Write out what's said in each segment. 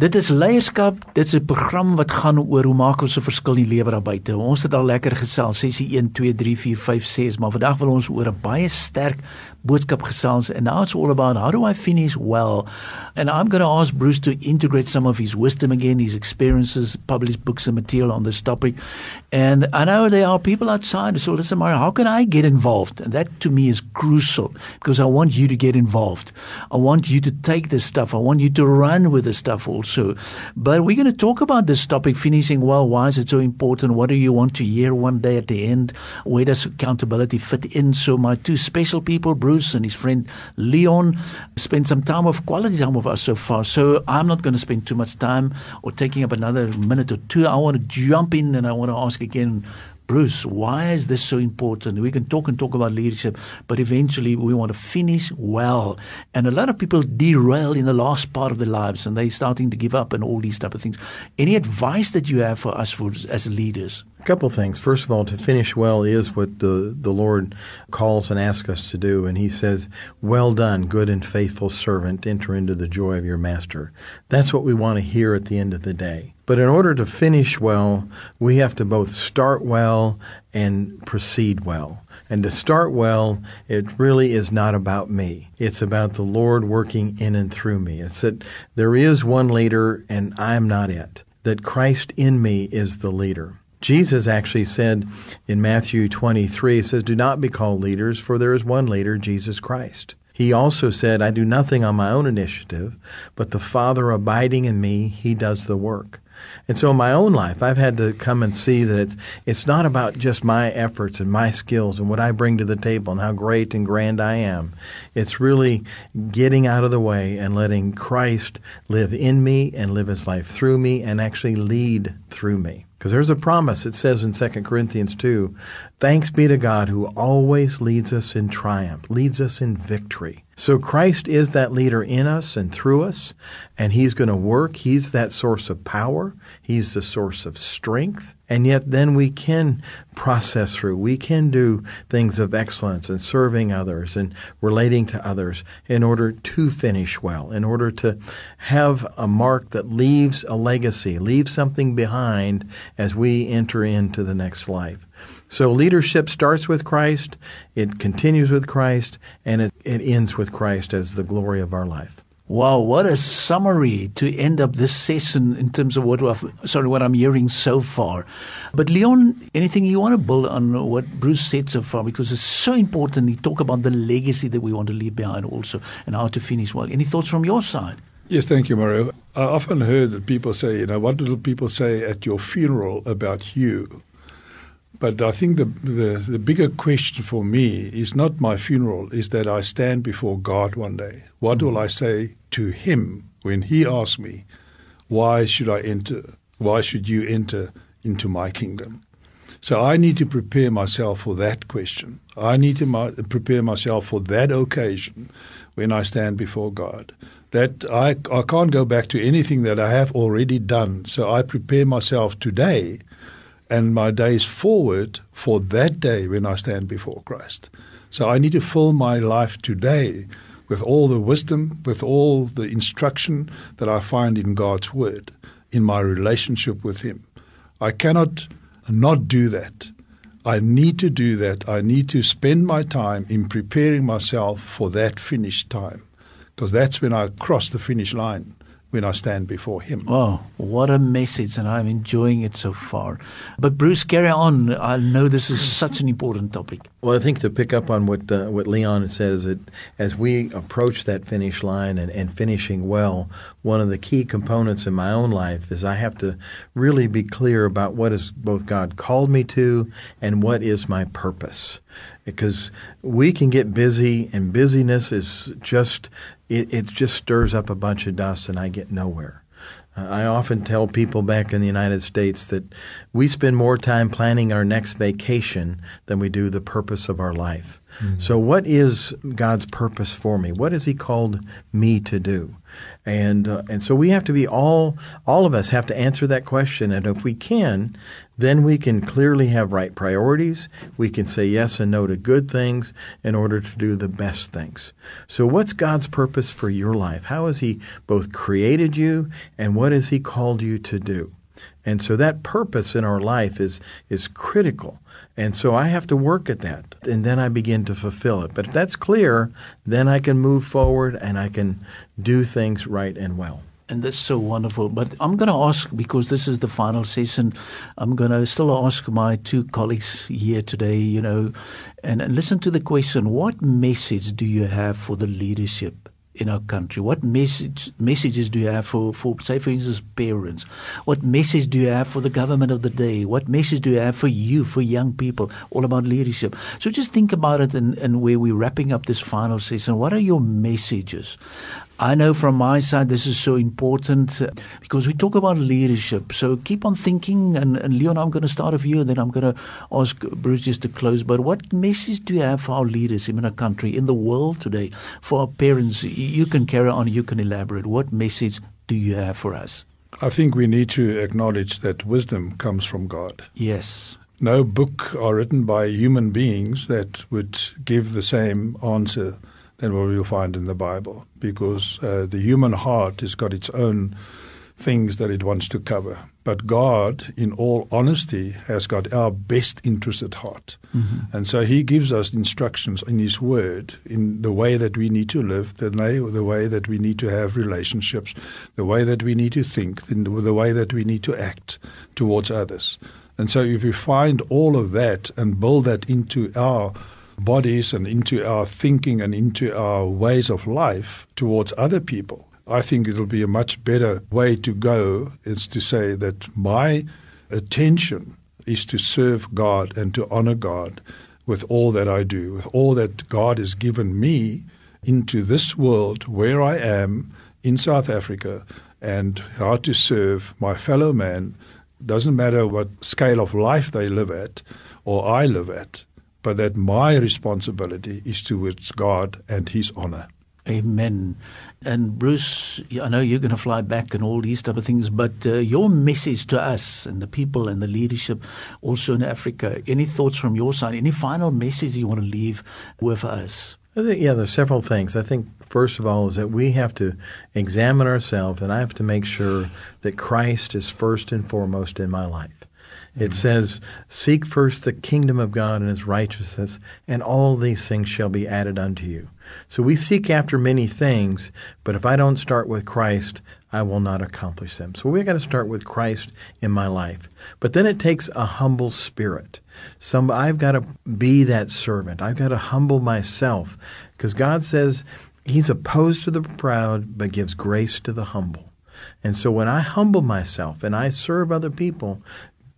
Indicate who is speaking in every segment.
Speaker 1: Dit is leierskap, dit is 'n program wat gaan oor hoe maak ons 'n verskil in die lewe daar buite. Ons het al lekker gesels, sessie 1 2 3 4 5 6, maar vandag wil ons oor 'n baie sterk boodskap gesels and now it's all about how do I finish well? And I'm going to ask Bruce to integrate some of his wisdom again, his experiences, published books and material on this topic. And I know there are people outside so listen, Mario, how can I get involved? And that to me is crucial because I want you to get involved. I want you to take this stuff. I want you to run with this stuff also. But we're going to talk about this topic, finishing well. Why is it so important? What do you want to hear one day at the end? Where does accountability fit in? So my two special people, Bruce Bruce and his friend Leon spent some time of quality time with us so far. So I'm not going to spend too much time or taking up another minute or two. I want to jump in and I want to ask again Bruce, why is this so important? We can talk and talk about leadership, but eventually we want to finish well. And a lot of people derail in the last part of their lives and they're starting to give up and all these type of things. Any advice that you have for us for, as leaders?
Speaker 2: A couple things. First of all, to finish well is what the, the Lord calls and asks us to do. And He says, Well done, good and faithful servant, enter into the joy of your master. That's what we want to hear at the end of the day. But in order to finish well, we have to both start well and proceed well. And to start well, it really is not about me. It's about the Lord working in and through me. It's that there is one leader and I'm not it. That Christ in me is the leader. Jesus actually said in Matthew 23, he says, Do not be called leaders, for there is one leader, Jesus Christ. He also said, I do nothing on my own initiative, but the Father abiding in me, he does the work. And so in my own life, I've had to come and see that it's it's not about just my efforts and my skills and what I bring to the table and how great and grand I am. It's really getting out of the way and letting Christ live in me and live his life through me and actually lead through me. Because there's a promise, it says in 2 Corinthians 2 Thanks be to God who always leads us in triumph, leads us in victory. So Christ is that leader in us and through us, and He's going to work. He's that source of power. He's the source of strength. And yet then we can process through. We can do things of excellence and serving others and relating to others in order to finish well, in order to have a mark that leaves a legacy, leaves something behind as we enter into the next life. So leadership starts with Christ, it continues with Christ, and it, it ends with Christ as the glory of our life.
Speaker 1: Wow, what a summary to end up this session in terms of what I've, sorry what I'm hearing so far. But Leon, anything you want to build on what Bruce said so far because it's so important. He talk about the legacy that we want to leave behind also and how to finish well. Any thoughts from your side?
Speaker 3: Yes, thank you, Mario. I often heard people say, you know, what will people say at your funeral about you? But I think the, the, the bigger question for me is not my funeral, is that I stand before God one day. What mm. will I say to Him when He asked me, why should I enter? Why should you enter into my kingdom? So I need to prepare myself for that question. I need to my, prepare myself for that occasion when I stand before God. That I, I can't go back to anything that I have already done. So I prepare myself today and my days forward for that day when I stand before Christ. So I need to fill my life today with all the wisdom, with all the instruction that I find in God's Word, in my relationship with Him. I cannot not do that. I need to do that. I need to spend my time in preparing myself for that finish time, because that's when I cross the finish line when I stand before Him.
Speaker 1: Oh, what a message, and I'm enjoying it so far. But Bruce, carry on. I know this is such an important topic.
Speaker 2: Well, I think to pick up on what uh, what Leon says, that as we approach that finish line and, and finishing well, one of the key components in my own life is I have to really be clear about what is both God called me to and what is my purpose because we can get busy and busyness is just it, it just stirs up a bunch of dust and I get nowhere. Uh, I often tell people back in the United States that we spend more time planning our next vacation than we do the purpose of our life. So, what is God's purpose for me? What has He called me to do? And uh, and so we have to be all all of us have to answer that question. And if we can, then we can clearly have right priorities. We can say yes and no to good things in order to do the best things. So, what's God's purpose for your life? How has He both created you, and what has He called you to do? And so that purpose in our life is is critical. And so I have to work at that, and then I begin to fulfill it. But if that's clear, then I can move forward and I can do things right and well.
Speaker 1: And that's so wonderful. But I'm going to ask, because this is the final session, I'm going to still ask my two colleagues here today, you know, and, and listen to the question what message do you have for the leadership in our country? What message messages do you have for, for say for instance parents? What message do you have for the government of the day? What message do you have for you, for young people, all about leadership? So just think about it and, and where we're wrapping up this final session, what are your messages? I know from my side this is so important uh, because we talk about leadership. So keep on thinking, and, and Leon, I'm going to start with you, and then I'm going to ask Bruce just to close. But what message do you have for our leaders in our country, in the world today, for our parents? You can carry on, you can elaborate. What message do you have for us?
Speaker 3: I think we need to acknowledge that wisdom comes from God.
Speaker 1: Yes.
Speaker 3: No book are written by human beings that would give the same answer than what we'll find in the Bible, because uh, the human heart has got its own things that it wants to cover. But God, in all honesty, has got our best interest at heart. Mm-hmm. And so He gives us instructions in His Word in the way that we need to live, the way, the way that we need to have relationships, the way that we need to think, the way that we need to act towards others. And so if we find all of that and build that into our bodies and into our thinking and into our ways of life towards other people, I think it'll be a much better way to go is to say that my attention is to serve God and to honor God with all that I do, with all that God has given me into this world where I am in South Africa and how to serve my fellow man. Doesn't matter what scale of life they live at or I live at but that my responsibility is towards God and His honor.
Speaker 1: Amen. And Bruce, I know you're going to fly back and all these type of things, but uh, your message to us and the people and the leadership also in Africa, any thoughts from your side? Any final message you want to leave with us?
Speaker 2: I think, yeah, there's several things. I think first of all is that we have to examine ourselves, and I have to make sure that Christ is first and foremost in my life. It mm-hmm. says, Seek first the kingdom of God and his righteousness, and all these things shall be added unto you. So we seek after many things, but if I don't start with Christ, I will not accomplish them. So we've got to start with Christ in my life. But then it takes a humble spirit. Some I've got to be that servant. I've got to humble myself because God says he's opposed to the proud but gives grace to the humble. And so when I humble myself and I serve other people,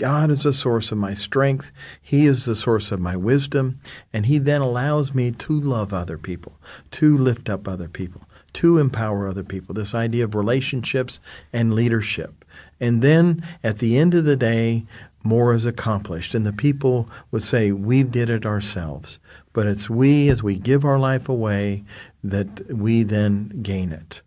Speaker 2: God is the source of my strength. He is the source of my wisdom. And He then allows me to love other people, to lift up other people, to empower other people. This idea of relationships and leadership. And then at the end of the day, more is accomplished. And the people would say, We did it ourselves. But it's we, as we give our life away, that we then gain it.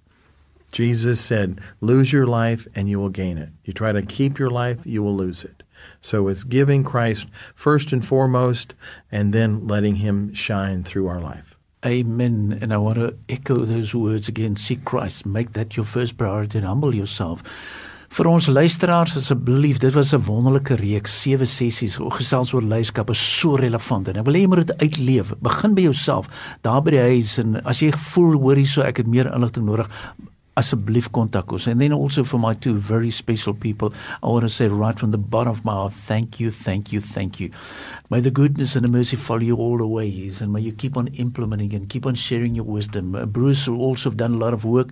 Speaker 2: Jesus said, Lose your life and you will gain it. You try to keep your life, you will lose it. So it's giving Christ first and foremost and then letting him shine through our life.
Speaker 1: Amen. And I want to echo those words again. Seek Christ. Make that your first priority and humble yourself. Vir ons luisteraars asseblief, dit was 'n wonderlike reeks, sewe sessies gesels oor leierskap is so relevant en ek wil hê jy moet dit uitleef. Begin by jouself, daar by die huis en as jy voel hoor hierso ek het meer inligting nodig, asseblief kontak ons. And then also for my two very special people I want to say right from the bottom of my heart thank you thank you thank you. May the goodness and the mercy follow you all the ways and may you keep on implementing and keep on sharing your wisdom. Uh, Bruce also have done a lot of work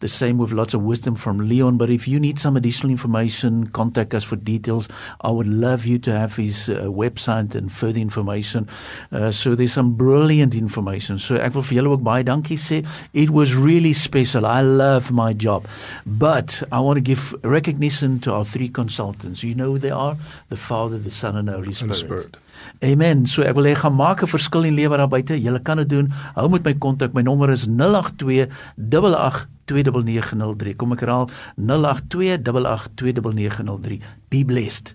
Speaker 1: the same with lots of wisdom from Leon but if you need some additional information contact us for details. I would love you to have his uh, website and further information. Uh, so there's some brilliant information. So ek wil vir julle ook baie dankie sê. It was really special. I love love my job. But I want to give recognition to our three consultants. You know who they are? The Father, the Son and the Holy Spirit.
Speaker 3: And the Spirit.
Speaker 1: Amen. So ek wil hê gaan maak 'n verskil in lewe daar buite. Jy kan dit doen. Hou met my kontak. My nommer is 082 882903. Kom ek herhaal 082 882903. Be blessed.